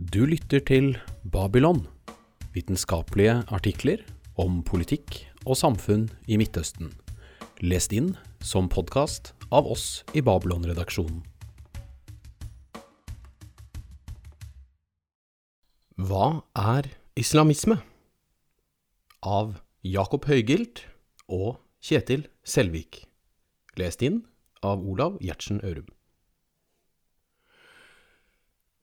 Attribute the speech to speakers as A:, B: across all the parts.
A: Du lytter til Babylon, vitenskapelige artikler om politikk og samfunn i Midtøsten, lest inn som podkast av oss i Babylon-redaksjonen. Hva er islamisme? Av Jakob Høygilt og Kjetil Selvik. Lest inn av Olav Gjertsen Ørum.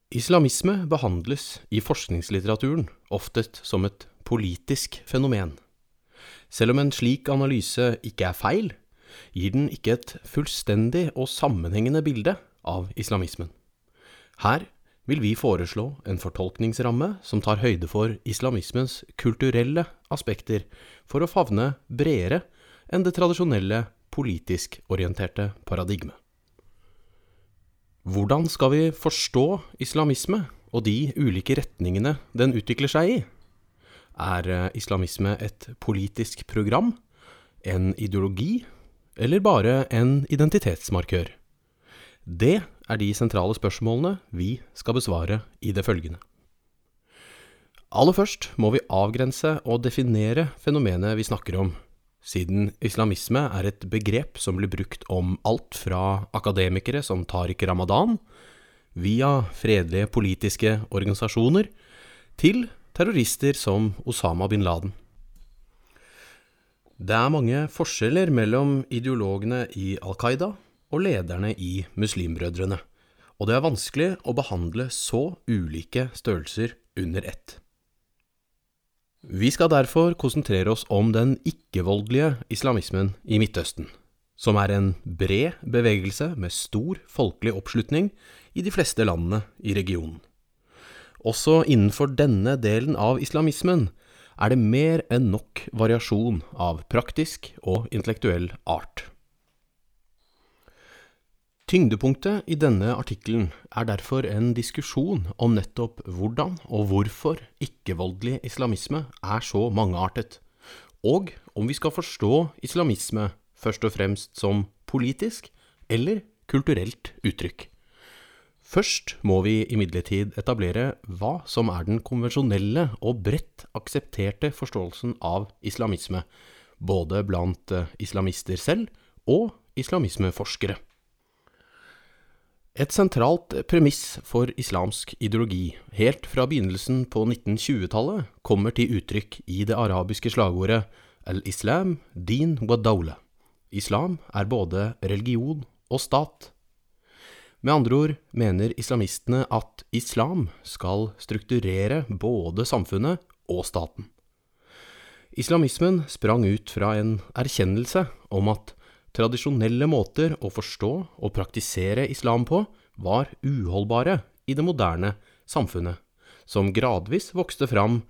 A: Islamisme behandles i forskningslitteraturen oftest som et politisk fenomen. Selv om en slik analyse ikke er feil, gir den ikke et fullstendig og sammenhengende bilde av islamismen. Her vil vi foreslå en fortolkningsramme som tar høyde for islamismens kulturelle aspekter, for å favne bredere enn det tradisjonelle politisk orienterte paradigmet. Hvordan skal vi forstå islamisme og de ulike retningene den utvikler seg i? Er eh, islamisme et politisk program, en ideologi, eller bare en identitetsmarkør? Det er de sentrale spørsmålene vi skal besvare i det følgende. Aller først må vi avgrense og definere fenomenet vi snakker om, siden islamisme er et begrep som blir brukt om alt fra akademikere som Tariq Ramadan, via fredelige politiske organisasjoner, til terrorister som Osama bin Laden. Det er mange forskjeller mellom ideologene i Al Qaida og lederne i Muslimbrødrene, og det er vanskelig å behandle så ulike størrelser under ett. Vi skal derfor konsentrere oss om den ikke-voldelige islamismen i Midtøsten, som er en bred bevegelse med stor folkelig oppslutning i de fleste landene i regionen. Også innenfor denne delen av islamismen er det mer enn nok variasjon av praktisk og intellektuell art. Tyngdepunktet i denne artikkelen er derfor en diskusjon om nettopp hvordan og hvorfor ikke-voldelig islamisme er så mangeartet, og om vi skal forstå islamisme først og fremst som politisk eller kulturelt uttrykk. Først må vi imidlertid etablere hva som er den konvensjonelle og bredt aksepterte forståelsen av islamisme, både blant islamister selv og islamismeforskere. Et sentralt premiss for islamsk ideologi, helt fra begynnelsen på 1920-tallet, kommer til uttrykk i det arabiske slagordet al-Islam din wa dawla. Islam er både religion og stat. Med andre ord mener islamistene at islam skal strukturere både samfunnet og staten. Islamismen sprang ut fra en erkjennelse om at Tradisjonelle måter å forstå og praktisere islam på var uholdbare i det moderne samfunnet, som gradvis vokste fram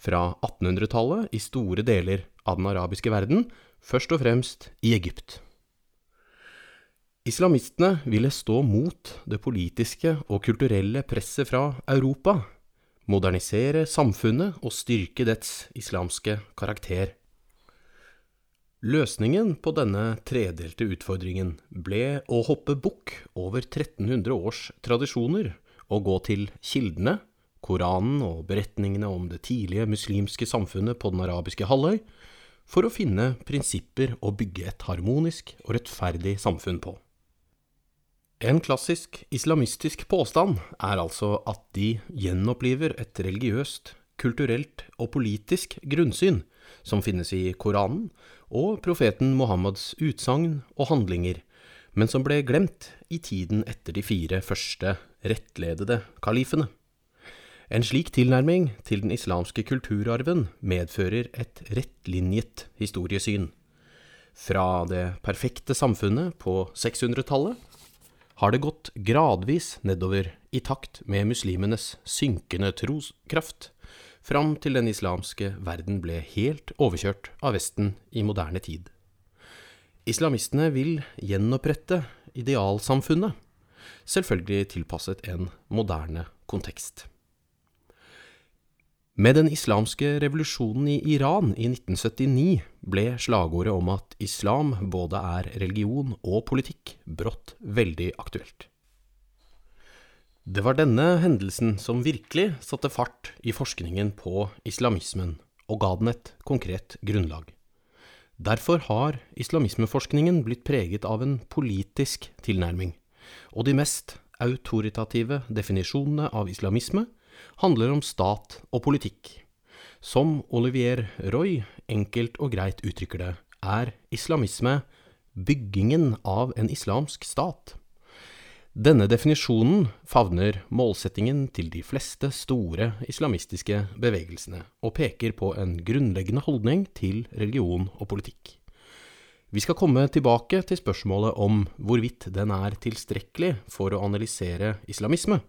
A: fra 1800-tallet i store deler av den arabiske verden, først og fremst i Egypt. Islamistene ville stå mot det politiske og kulturelle presset fra Europa, modernisere samfunnet og styrke dets islamske karakter. Løsningen på denne tredelte utfordringen ble å hoppe bukk over 1300 års tradisjoner og gå til kildene, Koranen og beretningene om det tidlige muslimske samfunnet på den arabiske halvøy, for å finne prinsipper å bygge et harmonisk og rettferdig samfunn på. En klassisk islamistisk påstand er altså at de gjenoppliver et religiøst, kulturelt og politisk grunnsyn som finnes i Koranen, og profeten Mohammeds utsagn og handlinger, men som ble glemt i tiden etter de fire første rettledede kalifene. En slik tilnærming til den islamske kulturarven medfører et rettlinjet historiesyn. Fra det perfekte samfunnet på 600-tallet har det gått gradvis nedover i takt med muslimenes synkende troskraft, fram til den islamske verden ble helt overkjørt av Vesten i moderne tid. Islamistene vil gjenopprette idealsamfunnet, selvfølgelig tilpasset en moderne kontekst. Med den islamske revolusjonen i Iran i 1979 ble slagordet om at islam både er religion og politikk, brått veldig aktuelt. Det var denne hendelsen som virkelig satte fart i forskningen på islamismen, og ga den et konkret grunnlag. Derfor har islamismeforskningen blitt preget av en politisk tilnærming, og de mest autoritative definisjonene av islamisme handler om stat og politikk. Som Olivier Roy enkelt og greit uttrykker det, er islamisme byggingen av en islamsk stat. Denne definisjonen favner målsettingen til de fleste store islamistiske bevegelsene, og peker på en grunnleggende holdning til religion og politikk. Vi skal komme tilbake til spørsmålet om hvorvidt den er tilstrekkelig for å analysere islamisme,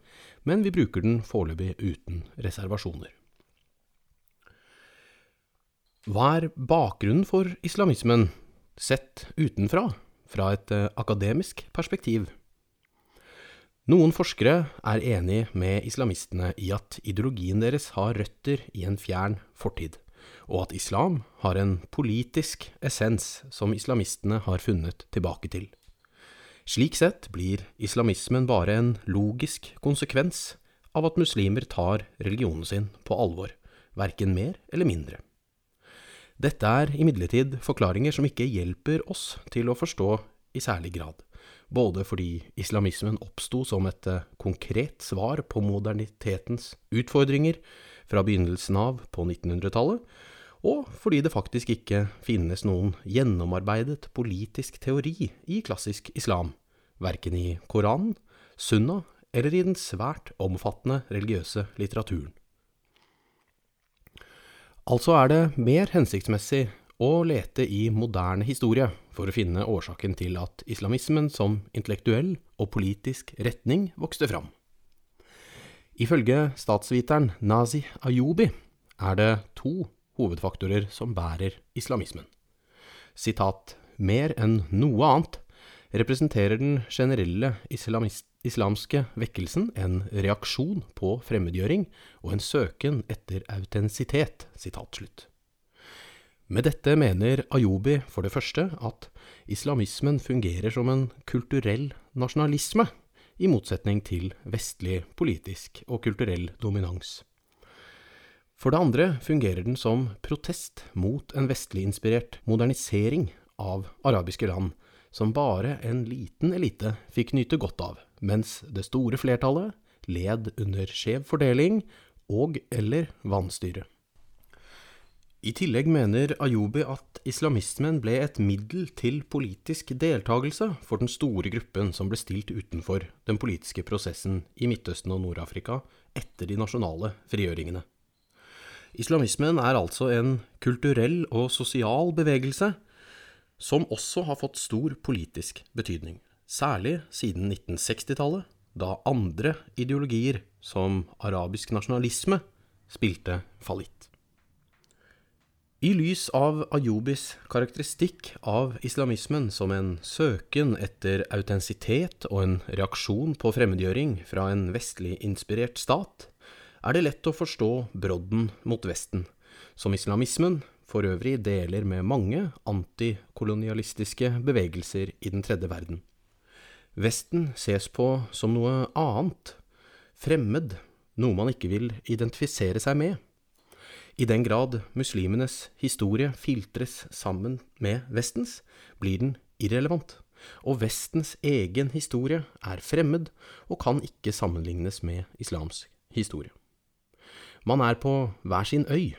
A: men vi bruker den foreløpig uten reservasjoner. Hva er bakgrunnen for islamismen, sett utenfra, fra et eh, akademisk perspektiv? Noen forskere er enig med islamistene i at ideologien deres har røtter i en fjern fortid, og at islam har en politisk essens som islamistene har funnet tilbake til. Slik sett blir islamismen bare en logisk konsekvens av at muslimer tar religionen sin på alvor, verken mer eller mindre. Dette er imidlertid forklaringer som ikke hjelper oss til å forstå i særlig grad både fordi islamismen oppsto som et eh, konkret svar på modernitetens utfordringer fra begynnelsen av på 1900-tallet, og fordi det faktisk ikke finnes noen gjennomarbeidet politisk teori i klassisk islam, verken i Koranen, Sunna eller i den svært omfattende religiøse litteraturen. Altså er det mer hensiktsmessig å lete i moderne historie for å finne årsaken til at islamismen som intellektuell og politisk retning vokste fram. Ifølge statsviteren Nazi Ayubi er det to hovedfaktorer som bærer islamismen. Sitat, mer enn noe annet representerer den generelle islamske vekkelsen en reaksjon på fremmedgjøring og en søken etter autentisitet. Sitat slutt. Med dette mener Ayubi for det første at islamismen fungerer som en kulturell nasjonalisme, i motsetning til vestlig politisk og kulturell dominans. For det andre fungerer den som protest mot en vestlig inspirert modernisering av arabiske land, som bare en liten elite fikk nyte godt av, mens det store flertallet led under skjev fordeling og eller vanstyre. I tillegg mener Ayubi at islamismen ble et middel til politisk deltakelse for den store gruppen som ble stilt utenfor den politiske prosessen i Midtøsten og Nord-Afrika etter de nasjonale frigjøringene. Islamismen er altså en kulturell og sosial bevegelse som også har fått stor politisk betydning, særlig siden 1960-tallet, da andre ideologier, som arabisk nasjonalisme, spilte fallitt. I lys av Ayubis karakteristikk av islamismen som en søken etter autentisitet og en reaksjon på fremmedgjøring fra en vestlig inspirert stat, er det lett å forstå brodden mot Vesten, som islamismen for øvrig deler med mange antikolonialistiske bevegelser i den tredje verden. Vesten ses på som noe annet, fremmed, noe man ikke vil identifisere seg med. I den grad muslimenes historie filtres sammen med Vestens, blir den irrelevant, og Vestens egen historie er fremmed og kan ikke sammenlignes med islamsk historie. Man er på hver sin øy.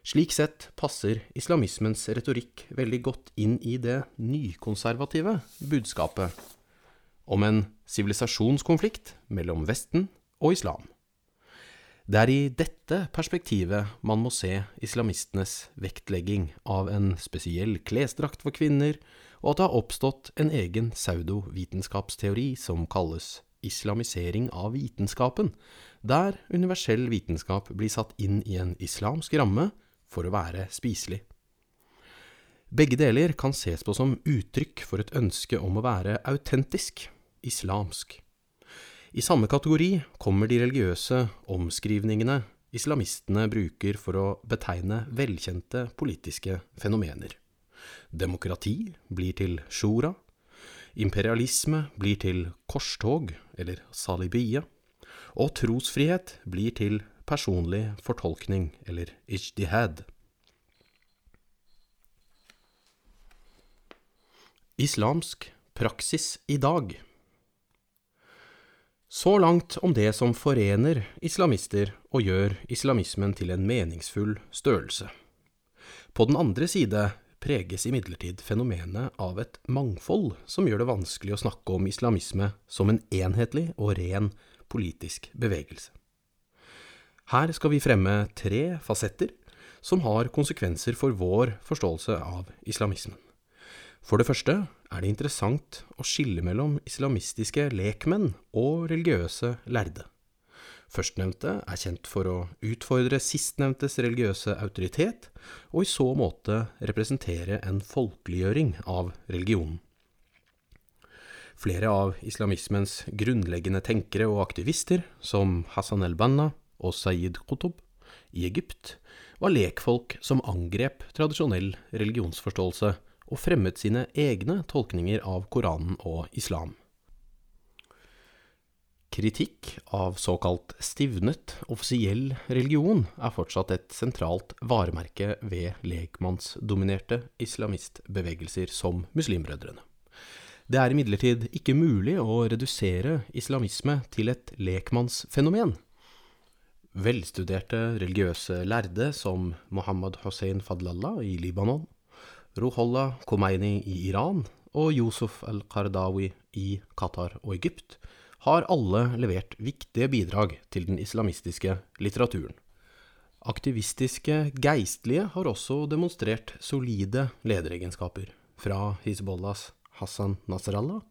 A: Slik sett passer islamismens retorikk veldig godt inn i det nykonservative budskapet om en sivilisasjonskonflikt mellom Vesten og islam. Det er i dette perspektivet man må se islamistenes vektlegging av en spesiell klesdrakt for kvinner, og at det har oppstått en egen pseudovitenskapsteori som kalles islamisering av vitenskapen, der universell vitenskap blir satt inn i en islamsk ramme for å være spiselig. Begge deler kan ses på som uttrykk for et ønske om å være autentisk, islamsk. I samme kategori kommer de religiøse omskrivningene islamistene bruker for å betegne velkjente politiske fenomener. Demokrati blir til shura, imperialisme blir til korstog, eller salibia, og trosfrihet blir til personlig fortolkning, eller ijtihad. Islamsk praksis i dag Så langt om det som forener islamister og gjør islamismen til en meningsfull størrelse. På den andre side preges imidlertid fenomenet av et mangfold som gjør det vanskelig å snakke om islamisme som en enhetlig og ren politisk bevegelse. Her skal vi fremme tre fasetter som har konsekvenser for vår forståelse av islamismen. For det første er det interessant å skille mellom islamistiske lekmenn og religiøse lærde. Førstnevnte er kjent for å utfordre sistnevntes religiøse autoritet, og i så måte representere en folkeliggjøring av religionen. Flere av islamismens grunnleggende tenkere og aktivister, som Hassan el-Banna og Saeed Qutub i Egypt, var lekfolk som angrep tradisjonell religionsforståelse og fremmet sine egne tolkninger av Koranen og islam. Kritikk av såkalt stivnet offisiell religion er fortsatt et sentralt varemerke ved lekmannsdominerte islamistbevegelser som Muslimbrødrene. Det er imidlertid ikke mulig å redusere islamisme til et lekmannsfenomen. Velstuderte religiøse lærde som Mohammed Hossein Fadlallah i Libanon, Ruhollah Khomeini i Iran og Yusuf al-Qardawi i Qatar og Egypt har alle levert viktige bidrag til den islamistiske litteraturen. Aktivistiske geistlige har også demonstrert solide lederegenskaper, fra Hizbollahs Hassan Nasrallah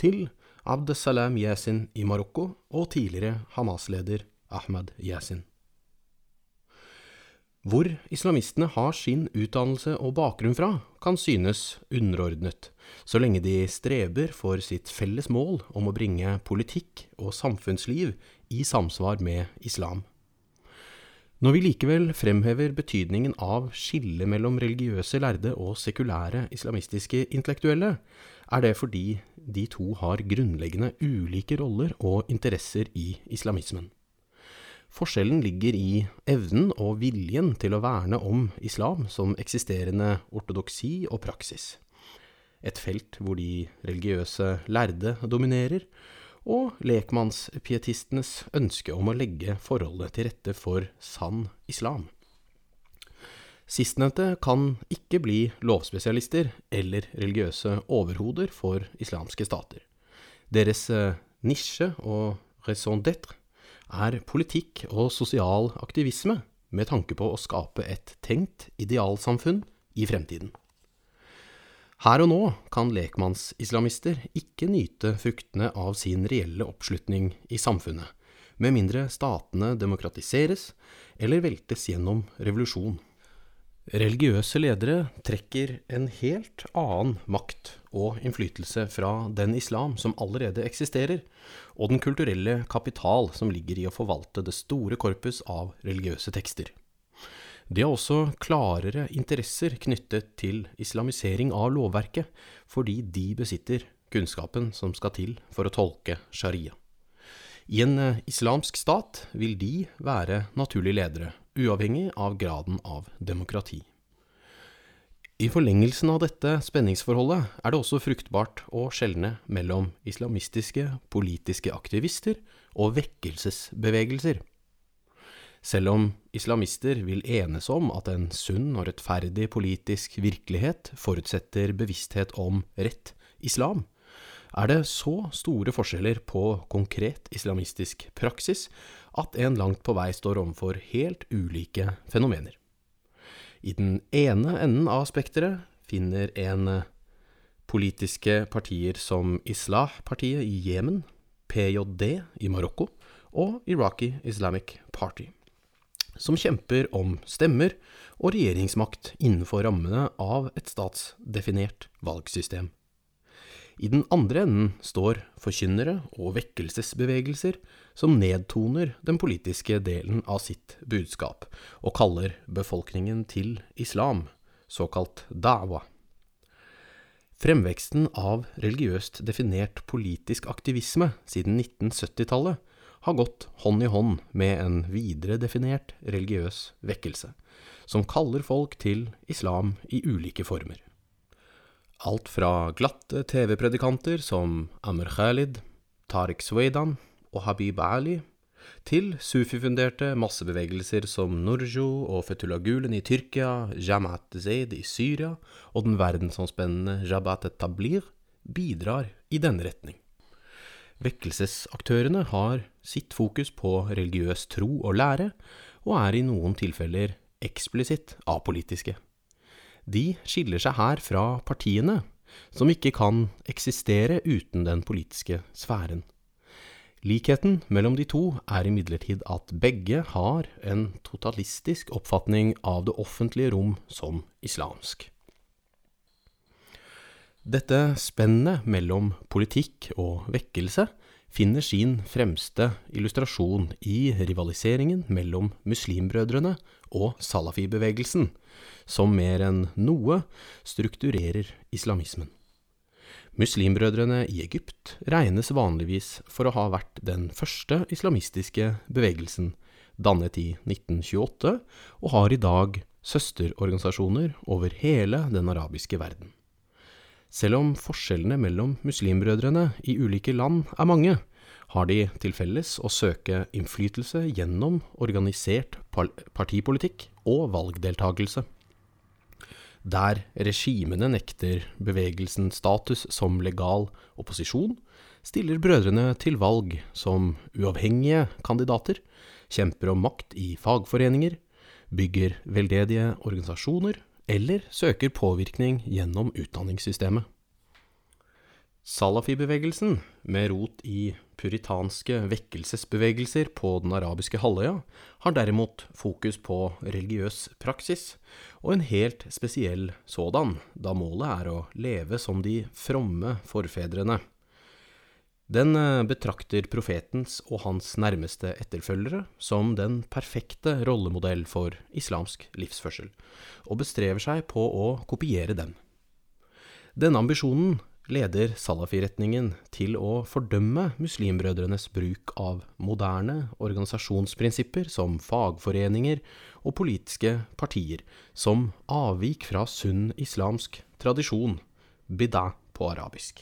A: til Abdesalam Yasin i Marokko og tidligere Hamas-leder Ahmad Yasin. Hvor islamistene har sin utdannelse og bakgrunn fra, kan synes underordnet, så lenge de streber for sitt felles mål om å bringe politikk og samfunnsliv i samsvar med islam. Når vi likevel fremhever betydningen av skillet mellom religiøse lærde og sekulære islamistiske intellektuelle, er det fordi de to har grunnleggende ulike roller og interesser i islamismen. Forskjellen ligger i evnen og viljen til å verne om islam som eksisterende ortodoksi og praksis. Et felt hvor de religiøse lærde dominerer, og lekmannspietistenes ønske om å legge forholdet til rette for sann islam. Sistnevnte kan ikke bli lovspesialister eller religiøse overhoder for islamske stater. Deres eh, nisje og raison d'être er politikk og sosial aktivisme med tanke på å skape et tenkt idealsamfunn i fremtiden. Her og nå kan lekmannsislamister ikke nyte fruktene av sin reelle oppslutning i samfunnet, med mindre statene demokratiseres eller veltes gjennom revolusjon. Religiøse ledere trekker en helt annen makt og innflytelse fra den islam som allerede eksisterer, og den kulturelle kapital som ligger i å forvalte det store korpus av religiøse tekster. De har også klarere interesser knyttet til islamisering av lovverket, fordi de besitter kunnskapen som skal til for å tolke sharia. I en eh, islamsk stat vil de være naturlige ledere, uavhengig av graden av demokrati. I forlengelsen av dette spenningsforholdet er det også fruktbart å skjelne mellom islamistiske politiske aktivister og vekkelsesbevegelser. Selv om islamister vil enes om at en sunn og rettferdig politisk virkelighet forutsetter bevissthet om rett islam, er det så store forskjeller på konkret islamistisk praksis at en langt på vei står overfor helt ulike fenomener. I den ene enden av spekteret finner en politiske partier som Islah-partiet i Jemen, PJD i Marokko og Iraqi Islamic Party, som kjemper om stemmer og regjeringsmakt innenfor rammene av et statsdefinert valgsystem. I den andre enden står forkynnere og vekkelsesbevegelser som nedtoner den politiske delen av sitt budskap, og kaller befolkningen til islam, såkalt dawa. Fremveksten av religiøst definert politisk aktivisme siden 1970-tallet har gått hånd i hånd med en videredefinert religiøs vekkelse, som kaller folk til islam i ulike former. Alt fra glatte TV-predikanter som Amr Khalid, Tariq Swaydan og Habib Ali, til sufifunderte massebevegelser som Nurjo og Fethullah Gulen i Tyrkia, Jamaat Zaid i Syria og den verdensomspennende Jabhat et-Tablir, bidrar i denne retning. Vekkelsesaktørene har sitt fokus på religiøs tro og lære, og er i noen tilfeller eksplisitt apolitiske. De skiller seg her fra partiene, som ikke kan eksistere uten den politiske sfæren. Likheten mellom de to er imidlertid at begge har en totalistisk oppfatning av det offentlige rom som islamsk. Dette spennet mellom politikk og vekkelse finner sin fremste illustrasjon i rivaliseringen mellom muslimbrødrene og salafi-bevegelsen, som mer enn noe strukturerer islamismen. Muslimbrødrene i Egypt regnes vanligvis for å ha vært den første islamistiske bevegelsen, dannet i 1928, og har i dag søsterorganisasjoner over hele den arabiske verden. Selv om forskjellene mellom muslimbrødrene i ulike land er mange, har de til felles å søke innflytelse gjennom organisert partipolitikk og valgdeltagelse der regimene nekter bevegelsen status som legal opposisjon, stiller brødrene til valg som uavhengige kandidater, kjemper om makt i fagforeninger, bygger veldedige organisasjoner eller søker påvirkning gjennom utdanningssystemet. Salafi-bevegelsen, med rot i puritanske vekkelsesbevegelser på den arabiske halvøya, har derimot fokus på religiøs praksis, og en helt spesiell sådan, da målet er å leve som de fromme forfedrene. Den eh, betrakter profetens og hans nærmeste etterfølgere som den perfekte rollemodell for islamsk livsførsel, og bestrever seg på å kopiere dem. Denne ambisjonen leder Salafi-retningen til å fordømme muslimbrødrenes bruk av moderne organisasjonsprinsipper som fagforeninger og politiske partier, som avvik fra sunn islamsk tradisjon, bidah på arabisk.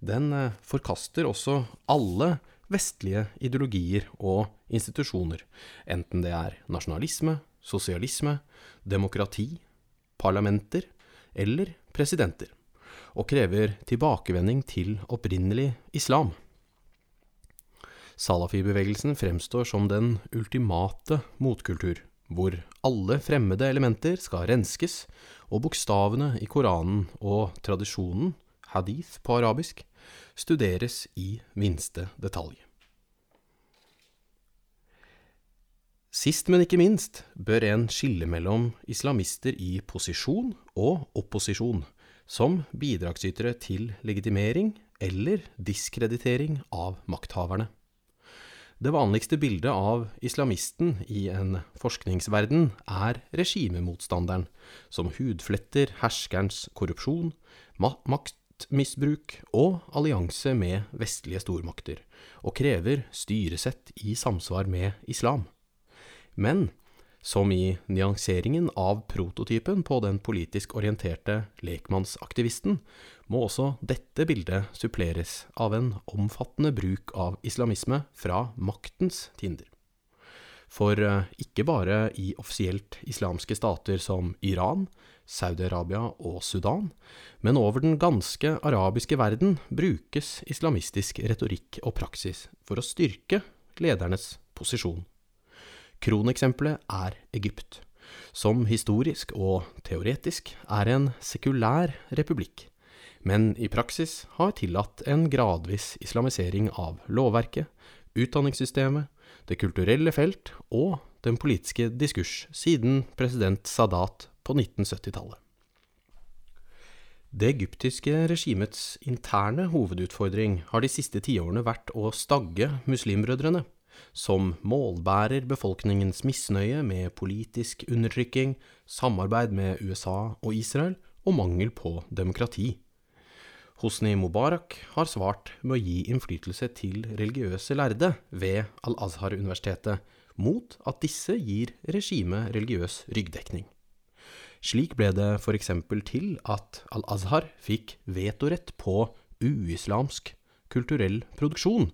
A: Den eh, forkaster også alle vestlige ideologier og institusjoner, enten det er nasjonalisme, sosialisme, demokrati, parlamenter eller presidenter og krever tilbakevending til opprinnelig islam. Salafi-bevegelsen fremstår som den ultimate motkultur, hvor alle fremmede elementer skal renskes, og bokstavene i Koranen og tradisjonen, hadith på arabisk, studeres i minste detalj. Sist, men ikke minst, bør en skille mellom islamister i posisjon og opposisjon, som bidragsytere til legitimering eller diskreditering av makthaverne. Det vanligste bildet av islamisten i en forskningsverden er regimemotstanderen, som hudfletter herskerens korrupsjon, maktmisbruk og allianse med vestlige stormakter, og krever styresett i samsvar med islam. Men som i nyanseringen av prototypen på den politisk orienterte lekmannsaktivisten, må også dette bildet suppleres av en omfattende bruk av islamisme fra maktens tinder. For eh, ikke bare i offisielt islamske stater som Iran, Saudi-Arabia og Sudan, men over den ganske arabiske verden brukes islamistisk retorikk og praksis for å styrke ledernes posisjon. Kroneksempelet er Egypt, som historisk og teoretisk er en sekulær republikk, men i praksis har tillatt en gradvis islamisering av lovverket, utdanningssystemet, det kulturelle felt og den politiske diskurs siden president Sadat på 1970-tallet. Det egyptiske regimets interne hovedutfordring har de siste tiårene vært å stagge muslimbrødrene som målbærer befolkningens misnøye med politisk undertrykking, samarbeid med USA og Israel og mangel på demokrati. Hosni Mubarak har svart med å gi innflytelse til religiøse lærde ved Al-Azhar-universitetet, mot at disse gir regimet religiøs ryggdekning. Slik ble det f.eks. til at Al-Azhar fikk vetorett på uislamsk kulturell produksjon,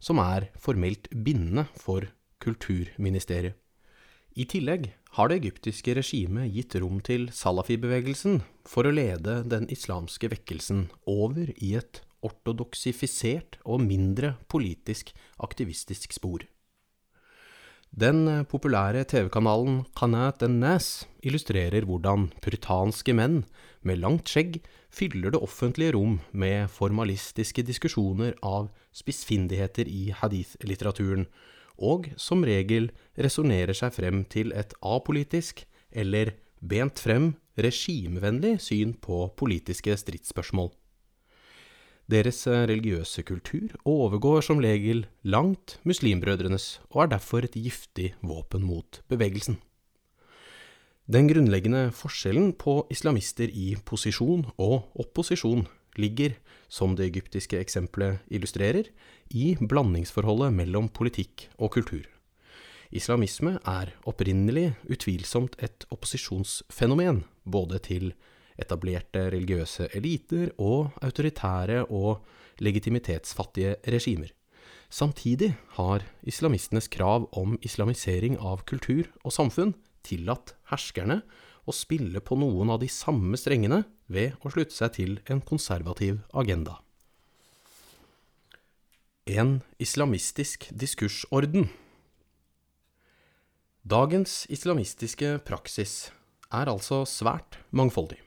A: som er formelt bindende for kulturministeriet. I tillegg har det egyptiske regimet gitt rom til salafi-bevegelsen for å lede den islamske vekkelsen over i et ortodoksifisert og mindre politisk aktivistisk spor. Den populære TV-kanalen Qanat en-Nas illustrerer hvordan puritanske menn med langt skjegg fyller det offentlige rom med formalistiske diskusjoner av spissfindigheter i hadith-litteraturen, og som regel resonnerer seg frem til et apolitisk eller bent frem regimevennlig syn på politiske stridsspørsmål. Deres religiøse kultur overgår som regel langt muslimbrødrenes, og er derfor et giftig våpen mot bevegelsen. Den grunnleggende forskjellen på islamister i posisjon og opposisjon ligger, som det egyptiske eksempelet illustrerer, i blandingsforholdet mellom politikk og kultur. Islamisme er opprinnelig utvilsomt et opposisjonsfenomen, både til etablerte religiøse eliter og autoritære og legitimitetsfattige regimer. Samtidig har islamistenes krav om islamisering av kultur og samfunn tillatt herskerne å spille på noen av de samme strengene ved å slutte seg til en konservativ agenda. En islamistisk diskursorden Dagens islamistiske praksis er altså svært mangfoldig.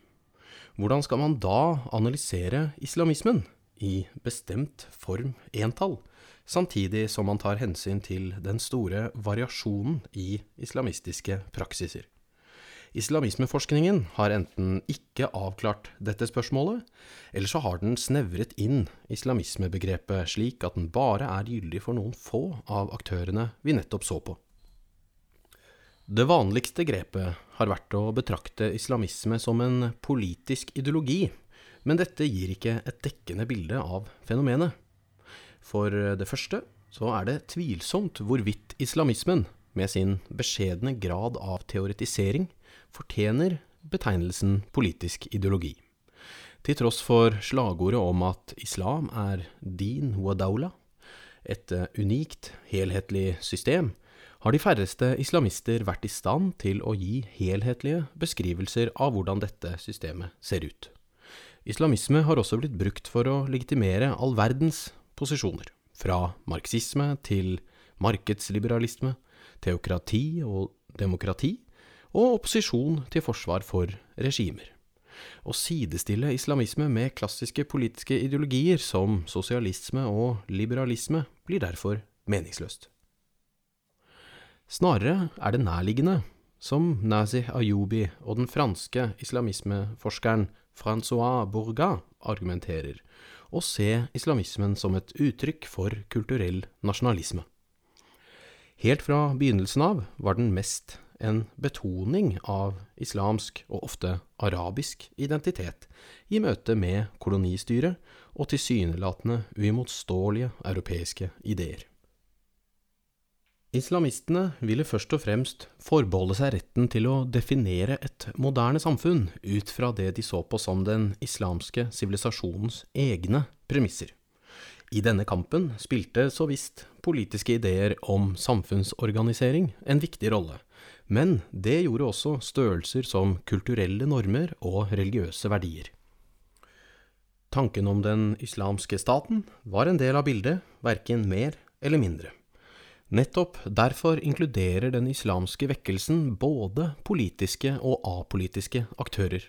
A: Hvordan skal man da analysere islamismen i bestemt form entall, samtidig som man tar hensyn til den store variasjonen i islamistiske praksiser? Islamismeforskningen har enten ikke avklart dette spørsmålet, eller så har den snevret inn islamismebegrepet slik at den bare er gyldig for noen få av aktørene vi nettopp så på. Det vanligste grepet har vært å betrakte islamisme som en politisk ideologi, men dette gir ikke et dekkende bilde av fenomenet. For det første så er det tvilsomt hvorvidt islamismen, med sin beskjedne grad av teoretisering, fortjener betegnelsen politisk ideologi. Til tross for slagordet om at islam er din wa dawla, et unikt, helhetlig system, har de færreste islamister vært i stand til å gi helhetlige beskrivelser av hvordan dette systemet ser ut. Islamisme har også blitt brukt for å legitimere all verdens posisjoner, fra marxisme til markedsliberalisme, teokrati og demokrati, og opposisjon til forsvar for regimer. Å sidestille islamisme med klassiske politiske ideologier som sosialisme og liberalisme blir derfor meningsløst. Snarere er det nærliggende, som Nazi Ayubi og den franske islamismeforskeren Francois Bourgat argumenterer, å se islamismen som et uttrykk for kulturell nasjonalisme. Helt fra begynnelsen av var den mest en betoning av islamsk, og ofte arabisk, identitet i møte med kolonistyret og tilsynelatende uimotståelige europeiske ideer. Islamistene ville først og fremst forbeholde seg retten til å definere et moderne samfunn ut fra det de så på som den islamske sivilisasjonens egne premisser. I denne kampen spilte så visst politiske ideer om samfunnsorganisering en viktig rolle, men det gjorde også størrelser som kulturelle normer og religiøse verdier. Tanken om den islamske staten var en del av bildet, verken mer eller mindre. Nettopp derfor inkluderer den islamske vekkelsen både politiske og apolitiske aktører.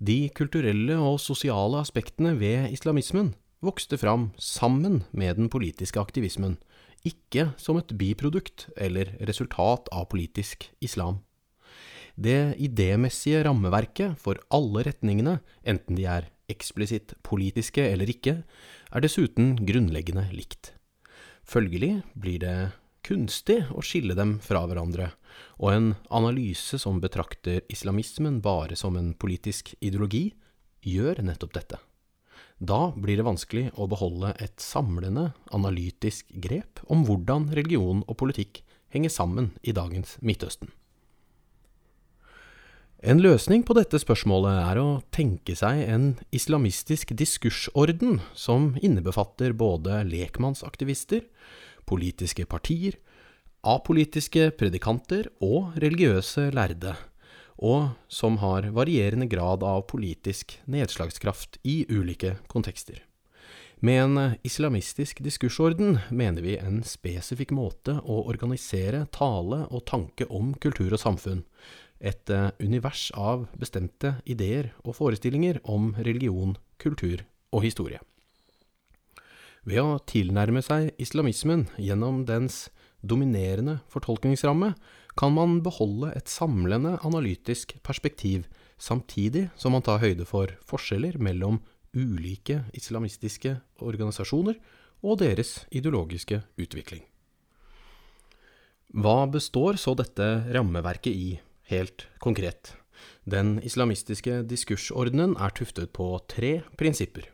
A: De kulturelle og sosiale aspektene ved islamismen vokste fram sammen med den politiske aktivismen, ikke som et biprodukt eller resultat av politisk islam. Det idémessige rammeverket for alle retningene, enten de er eksplisitt politiske eller ikke, er dessuten grunnleggende likt. Følgelig blir det kunstig å skille dem fra hverandre, og en analyse som betrakter islamismen bare som en politisk ideologi, gjør nettopp dette. Da blir det vanskelig å beholde et samlende, analytisk grep om hvordan religion og politikk henger sammen i dagens Midtøsten. En løsning på dette spørsmålet er å tenke seg en islamistisk diskursorden som innebefatter både lekmannsaktivister, politiske partier, apolitiske predikanter og religiøse lærde, og som har varierende grad av politisk nedslagskraft i ulike kontekster. Med en islamistisk diskursorden mener vi en spesifikk måte å organisere tale og tanke om kultur og samfunn, et univers av bestemte ideer og forestillinger om religion, kultur og historie. Ved å tilnærme seg islamismen gjennom dens dominerende fortolkningsramme, kan man beholde et samlende analytisk perspektiv, samtidig som man tar høyde for forskjeller mellom ulike islamistiske organisasjoner og deres ideologiske utvikling. Hva består så dette rammeverket i, helt konkret? Den islamistiske diskursordenen er tuftet på tre prinsipper.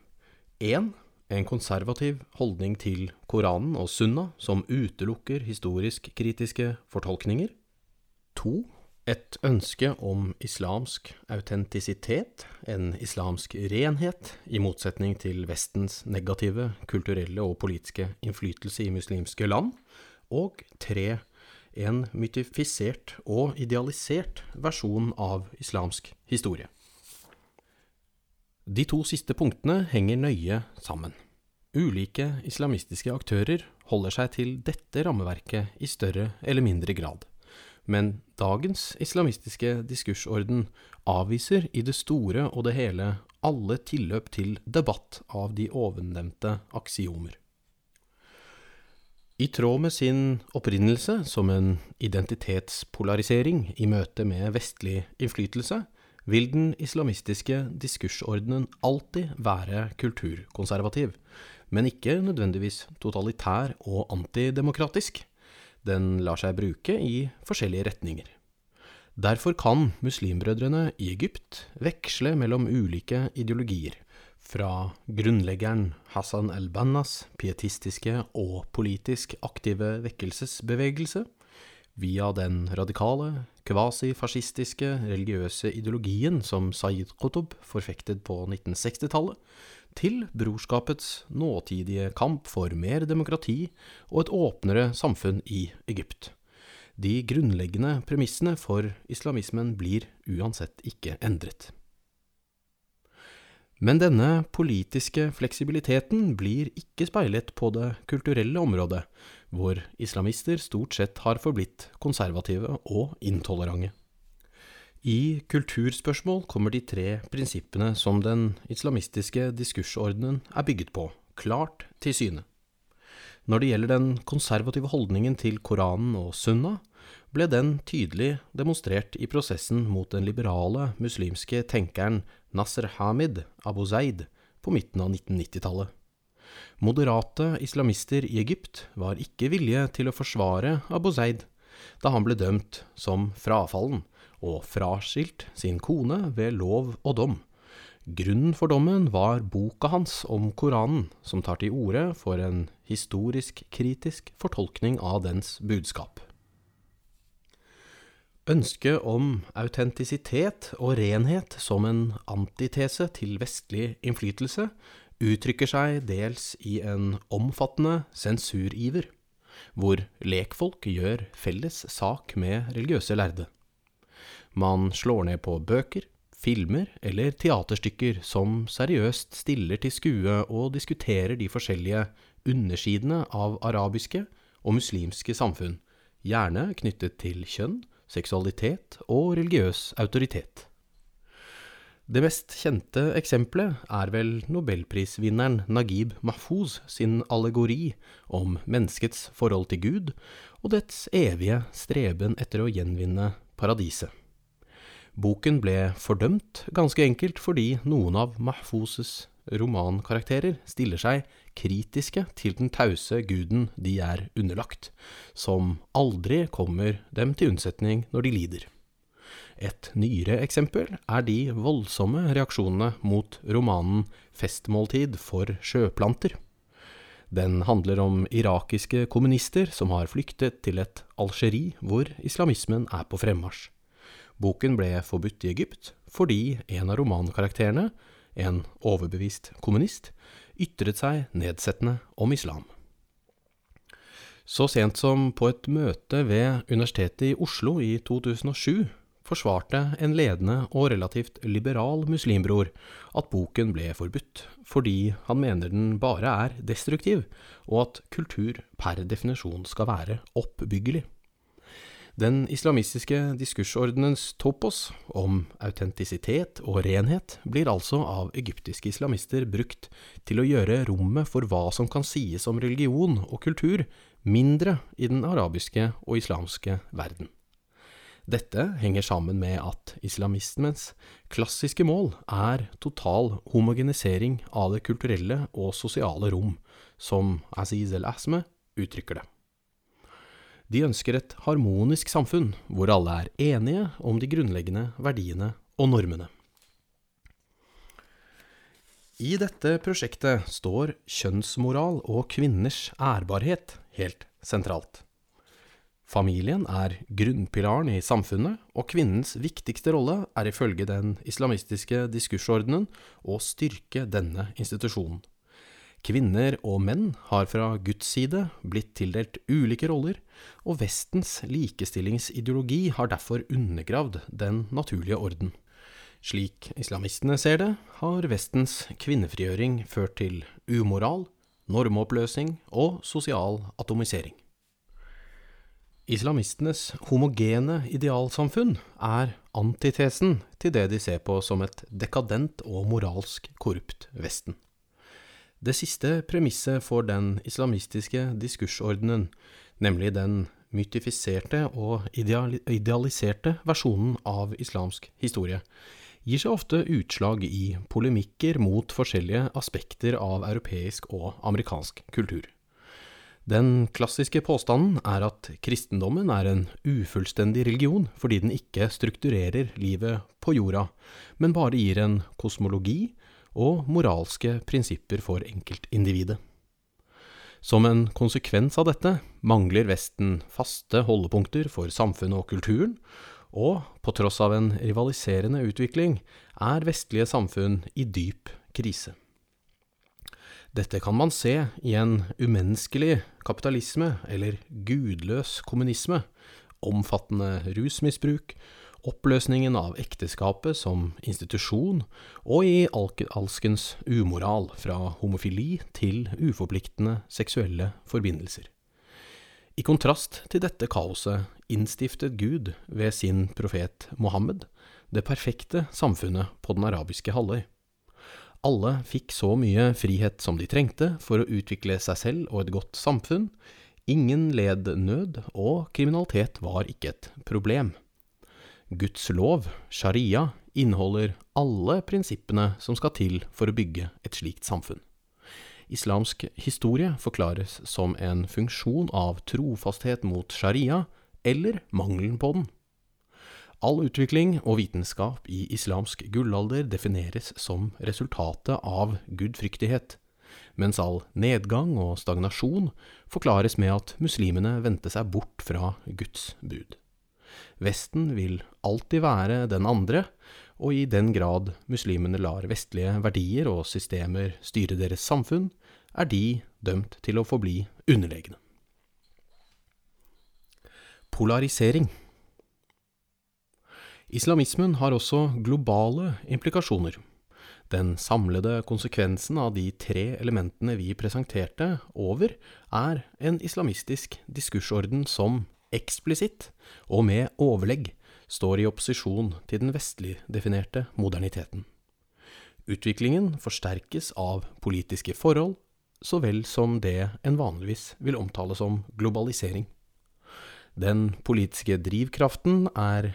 A: 1 en konservativ holdning til Koranen og Sunna som utelukker historisk kritiske fortolkninger. To, et ønske om islamsk autentisitet, en islamsk renhet, i motsetning til Vestens negative kulturelle og politiske innflytelse i muslimske land. Og tre, en mytifisert og idealisert versjon av islamsk historie. De to siste punktene henger nøye sammen. Ulike islamistiske aktører holder seg til dette rammeverket i større eller mindre grad, men dagens islamistiske diskursorden avviser i det store og det hele alle tilløp til debatt av de ovennevnte aksiomer. I tråd med sin opprinnelse som en identitetspolarisering i møte med vestlig innflytelse, vil den islamistiske diskursordenen alltid være kulturkonservativ, men ikke nødvendigvis totalitær og antidemokratisk. Den lar seg bruke i forskjellige retninger. Derfor kan muslimbrødrene i Egypt veksle mellom ulike ideologier, fra grunnleggeren Hassan el-Bannas pietistiske og politisk aktive vekkelsesbevegelse, via den radikale, kvasifascistiske religiøse ideologien som Sayyid Qutub forfektet på 1960-tallet, til brorskapets nåtidige kamp for mer demokrati og et åpnere samfunn i Egypt. De grunnleggende premissene for islamismen blir uansett ikke endret. Men denne politiske fleksibiliteten blir ikke speilet på det kulturelle området, hvor islamister stort sett har forblitt konservative og intolerante. I kulturspørsmål kommer de tre prinsippene som den islamistiske diskursordenen er bygget på, klart til syne. Når det gjelder den konservative holdningen til Koranen og Sunna, ble den tydelig demonstrert i prosessen mot den liberale muslimske tenkeren Nasser Hamid Abu Zaid på midten av 1990-tallet. Moderate islamister i Egypt var ikke villige til å forsvare Abu Zaid da han ble dømt som frafallen og fraskilt sin kone ved lov og dom. Grunnen for dommen var boka hans om Koranen, som tar til orde for en historisk kritisk fortolkning av dens budskap. Ønsket om autentisitet og renhet som en antitese til vestlig innflytelse uttrykker seg dels i en omfattende sensuriver, hvor lekfolk gjør felles sak med religiøse lærde. Man slår ned på bøker, filmer eller teaterstykker som seriøst stiller til skue og diskuterer de forskjellige undersidene av arabiske og muslimske samfunn, gjerne knyttet til kjønn, seksualitet og religiøs autoritet. Det mest kjente eksempelet er vel nobelprisvinneren Nagib Mahfouz sin allegori om menneskets forhold til Gud og dets evige streben etter å gjenvinne paradiset. Boken ble fordømt ganske enkelt fordi noen av Mahfouzes romankarakterer stiller seg kritiske til den tause guden de er underlagt, som aldri kommer dem til unnsetning når de lider. Et nyere eksempel er de voldsomme reaksjonene mot romanen Festmåltid for sjøplanter. Den handler om irakiske kommunister som har flyktet til et Algerie hvor islamismen er på fremmarsj. Boken ble forbudt i Egypt fordi en av romankarakterene, en overbevist kommunist, ytret seg nedsettende om islam. Så sent som på et møte ved Universitetet i Oslo i 2007 forsvarte en ledende og relativt liberal muslimbror at boken ble forbudt, fordi han mener den bare er destruktiv, og at kultur per definisjon skal være oppbyggelig. Den islamistiske diskursordenens topos om autentisitet og renhet blir altså av egyptiske islamister brukt til å gjøre rommet for hva som kan sies om religion og kultur, mindre i den arabiske og islamske verden. Dette henger sammen med at islamismens klassiske mål er total homogenisering av det kulturelle og sosiale rom, som Aziz el-Asme uttrykker det. De ønsker et harmonisk samfunn hvor alle er enige om de grunnleggende verdiene og normene. I dette prosjektet står kjønnsmoral og kvinners ærbarhet helt sentralt. Familien er grunnpilaren i samfunnet, og kvinnens viktigste rolle er ifølge den islamistiske diskursordenen å styrke denne institusjonen. Kvinner og menn har fra Guds side blitt tildelt ulike roller, og Vestens likestillingsideologi har derfor undergravd den naturlige orden. Slik islamistene ser det, har Vestens kvinnefrigjøring ført til umoral, normoppløsning og sosial atomisering. Islamistenes homogene idealsamfunn er antitesen til det de ser på som et dekadent og moralsk korrupt Vesten. Det siste premisset for den islamistiske diskursordenen, nemlig den mytifiserte og idealiserte versjonen av islamsk historie, gir seg ofte utslag i polemikker mot forskjellige aspekter av europeisk og amerikansk kultur. Den klassiske påstanden er at kristendommen er en ufullstendig religion fordi den ikke strukturerer livet på jorda, men bare gir en kosmologi og moralske prinsipper for enkeltindividet. Som en konsekvens av dette mangler Vesten faste holdepunkter for samfunnet og kulturen, og på tross av en rivaliserende utvikling er vestlige samfunn i dyp krise. Dette kan man se i en umenneskelig kapitalisme eller gudløs kommunisme, omfattende rusmisbruk, oppløsningen av ekteskapet som institusjon, og i alskens umoral, fra homofili til uforpliktende seksuelle forbindelser. I kontrast til dette kaoset innstiftet Gud ved sin profet Mohammed det perfekte samfunnet på den arabiske halvøy. Alle fikk så mye frihet som de trengte for å utvikle seg selv og et godt samfunn. Ingen led nød, og kriminalitet var ikke et problem. Guds lov, sharia, inneholder alle prinsippene som skal til for å bygge et slikt samfunn. Islamsk historie forklares som en funksjon av trofasthet mot sharia, eller mangelen på den. All utvikling og vitenskap i islamsk gullalder defineres som resultatet av gudfryktighet, mens all nedgang og stagnasjon forklares med at muslimene vendte seg bort fra Guds bud. Vesten vil alltid være den andre, og i den grad muslimene lar vestlige verdier og systemer styre deres samfunn, er de dømt til å forbli underlegne. Polarisering Islamismen har også globale implikasjoner. Den samlede konsekvensen av de tre elementene vi presenterte over, er en islamistisk diskursorden som eksplisitt og med overlegg står i opposisjon til den vestlig definerte moderniteten. Utviklingen forsterkes av politiske forhold, så vel som det en vanligvis vil omtale som globalisering. Den politiske drivkraften er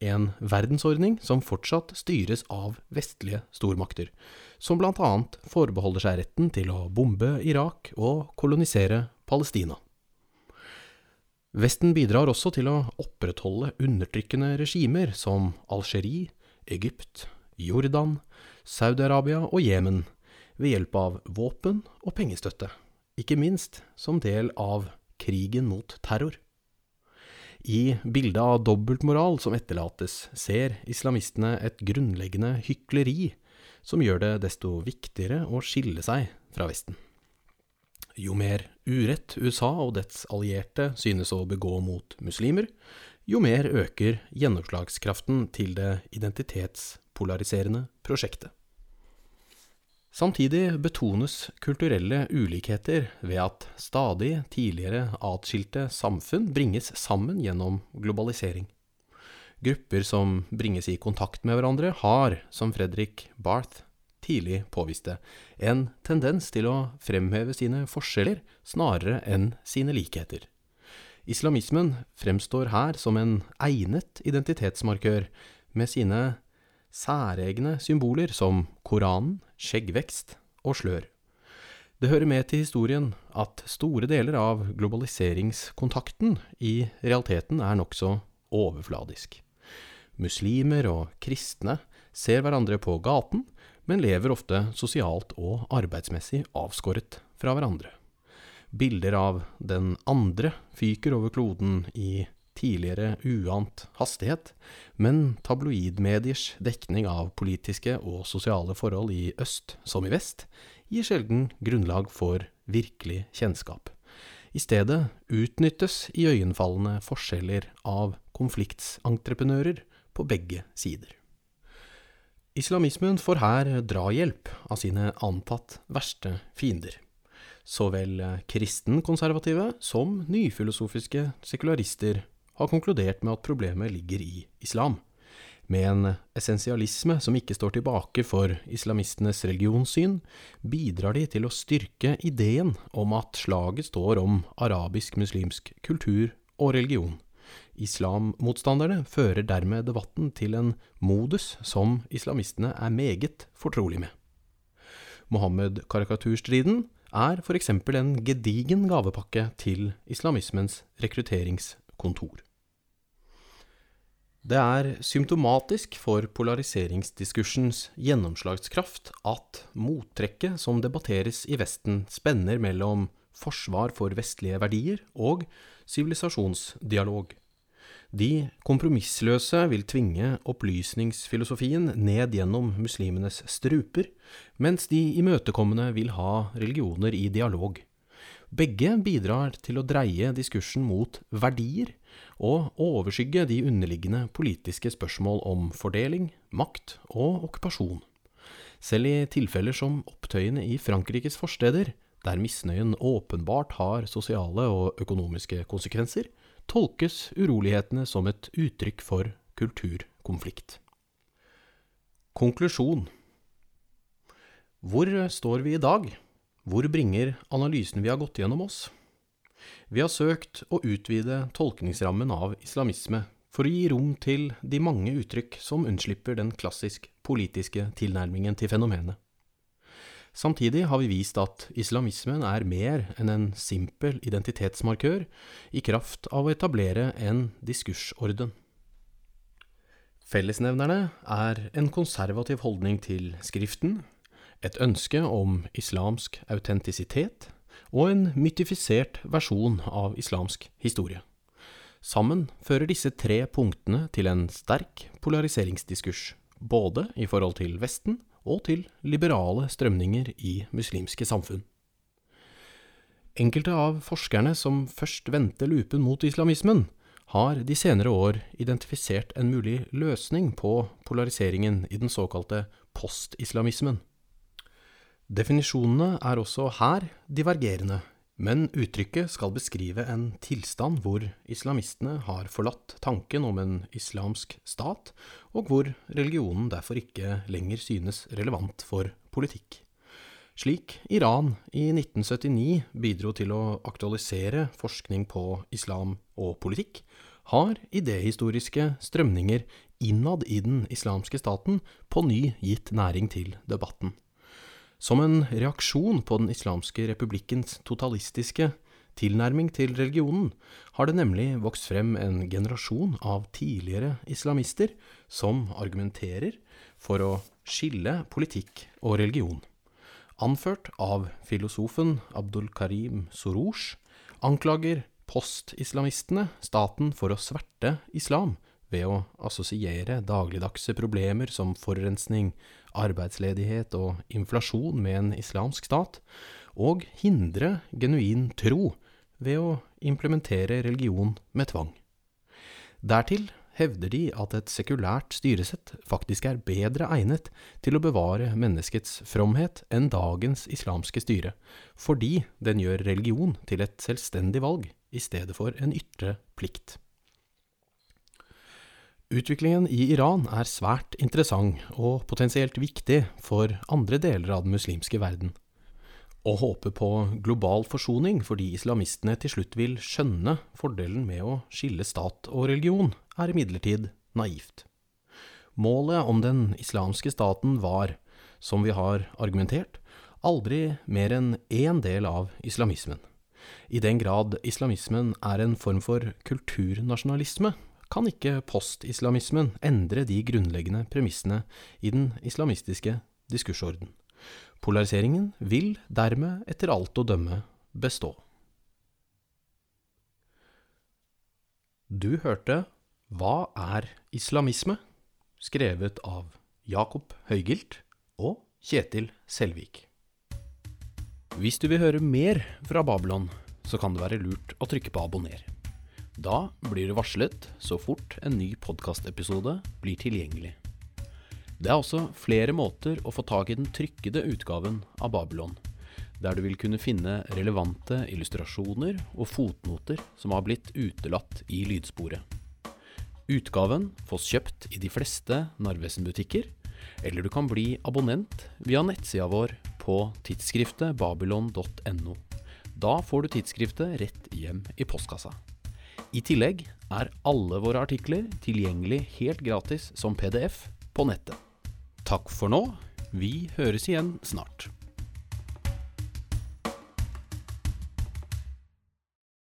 A: en verdensordning som fortsatt styres av vestlige stormakter, som annet forbeholder seg retten til å bombe Irak og kolonisere Palestina. Vesten bidrar også til å opprettholde undertrykkende regimer som Algerie, Egypt, Jordan, Saudi-Arabia og Jemen ved hjelp av våpen og pengestøtte, ikke minst som del av krigen mot terror. I bildet av dobbeltmoral som etterlates, ser islamistene et grunnleggende hykleri som gjør det desto viktigere å skille seg fra Vesten. Jo mer urett USA og dets allierte synes å begå mot muslimer, jo mer øker gjennomslagskraften til det identitetspolariserende prosjektet. Samtidig betones kulturelle ulikheter ved at stadig tidligere atskilte samfunn bringes sammen gjennom globalisering. Grupper som bringes i kontakt med hverandre, har, som Fredrik Barth tidlig påviste, en tendens til å fremheve sine forskjeller snarere enn sine likheter. Islamismen fremstår her som en egnet identitetsmarkør, med sine særegne symboler som Koranen, skjeggvekst og slør. Det hører med til historien at store deler av globaliseringskontakten i realiteten er nokså overfladisk. Muslimer og kristne ser hverandre på gaten, men lever ofte sosialt og arbeidsmessig avskåret fra hverandre. Bilder av den andre fyker over kloden i tidligere uant hastighet, men tabloidmediers dekning av politiske og sosiale forhold i øst som i vest gir sjelden grunnlag for virkelig kjennskap. I stedet utnyttes iøynefallende forskjeller av konfliktsentreprenører på begge sider. Islamismen får her drahjelp av sine antatt verste fiender. Så vel kristenkonservative som nyfilosofiske sekularister har konkludert med at problemet ligger i islam. Med en essensialisme som ikke står tilbake for islamistenes religionssyn, bidrar de til å styrke ideen om at slaget står om arabisk-muslimsk kultur og religion. Islammotstanderne fører dermed debatten til en modus som islamistene er meget fortrolig med. Mohammed-karikaturstriden er eksempel en gedigen gavepakke til islamismens rekrutteringskontor. Det er symptomatisk for polariseringsdiskursens gjennomslagskraft at mottrekket som debatteres i Vesten, spenner mellom forsvar for vestlige verdier og sivilisasjonsdialog. De kompromissløse vil tvinge opplysningsfilosofien ned gjennom muslimenes struper, mens de imøtekommende vil ha religioner i dialog. Begge bidrar til å dreie diskursen mot verdier, og overskygge de underliggende politiske spørsmål om fordeling, makt og okkupasjon. Selv i tilfeller som opptøyene i Frankrikes forsteder, der misnøyen åpenbart har sosiale og økonomiske konsekvenser, tolkes urolighetene som et uttrykk for kulturkonflikt. Konklusjon Hvor står vi i dag? Hvor bringer analysen vi har gått gjennom oss? Vi har søkt å utvide tolkningsrammen av islamisme for å gi rom til de mange uttrykk som unnslipper den klassisk politiske tilnærmingen til fenomenet. Samtidig har vi vist at islamismen er mer enn en simpel identitetsmarkør i kraft av å etablere en diskursorden. Fellesnevnerne er en konservativ holdning til Skriften, et ønske om islamsk autentisitet og en mytifisert versjon av islamsk historie. Sammen fører disse tre punktene til en sterk polariseringsdiskurs, både i forhold til Vesten og til liberale strømninger i muslimske samfunn. Enkelte av forskerne som først vendte lupen mot islamismen, har de senere år identifisert en mulig løsning på polariseringen i den såkalte postislamismen. Definisjonene er også her divergerende, men uttrykket skal beskrive en tilstand hvor islamistene har forlatt tanken om en islamsk stat, og hvor religionen derfor ikke lenger synes relevant for politikk. Slik Iran i 1979 bidro til å aktualisere forskning på islam og politikk, har idehistoriske strømninger innad i den islamske staten på ny gitt næring til debatten. Som en reaksjon på den islamske republikkens totalistiske tilnærming til religionen har det nemlig vokst frem en generasjon av tidligere islamister som argumenterer for å skille politikk og religion. Anført av filosofen Abdul Karim Soroush anklager postislamistene staten for å sverte islam ved å assosiere dagligdagse problemer som forurensning, arbeidsledighet og inflasjon med en islamsk stat, og hindre genuin tro ved å implementere religion med tvang. Dertil hevder de at et sekulært styresett faktisk er bedre egnet til å bevare menneskets fromhet enn dagens islamske styre, fordi den gjør religion til et selvstendig valg i stedet for en ytre plikt. Utviklingen i Iran er svært interessant og potensielt viktig for andre deler av den muslimske verden. Å håpe på global forsoning fordi islamistene til slutt vil skjønne fordelen med å skille stat og religion, er imidlertid naivt. Målet om den islamske staten var, som vi har argumentert, aldri mer enn én del av islamismen. I den grad islamismen er en form for kulturnasjonalisme, kan ikke postislamismen endre de grunnleggende premissene i den islamistiske diskursorden. Polariseringen vil dermed etter alt å dømme bestå. Du hørte Hva er islamisme? skrevet av Jakob Høygilt og Kjetil Selvik. Hvis du vil høre mer fra Babylon, så kan det være lurt å trykke på abonner. Da blir du varslet så fort en ny podkastepisode blir tilgjengelig. Det er også flere måter å få tak i den trykkede utgaven av Babylon, der du vil kunne finne relevante illustrasjoner og fotnoter som har blitt utelatt i lydsporet. Utgaven fås kjøpt i de fleste Narvesen-butikker, eller du kan bli abonnent via nettsida vår på tidsskriftet babylon.no. Da får du tidsskriftet rett hjem i postkassa. I tillegg er alle våre artikler tilgjengelig helt gratis som PDF på nettet. Takk for nå. Vi høres igjen snart.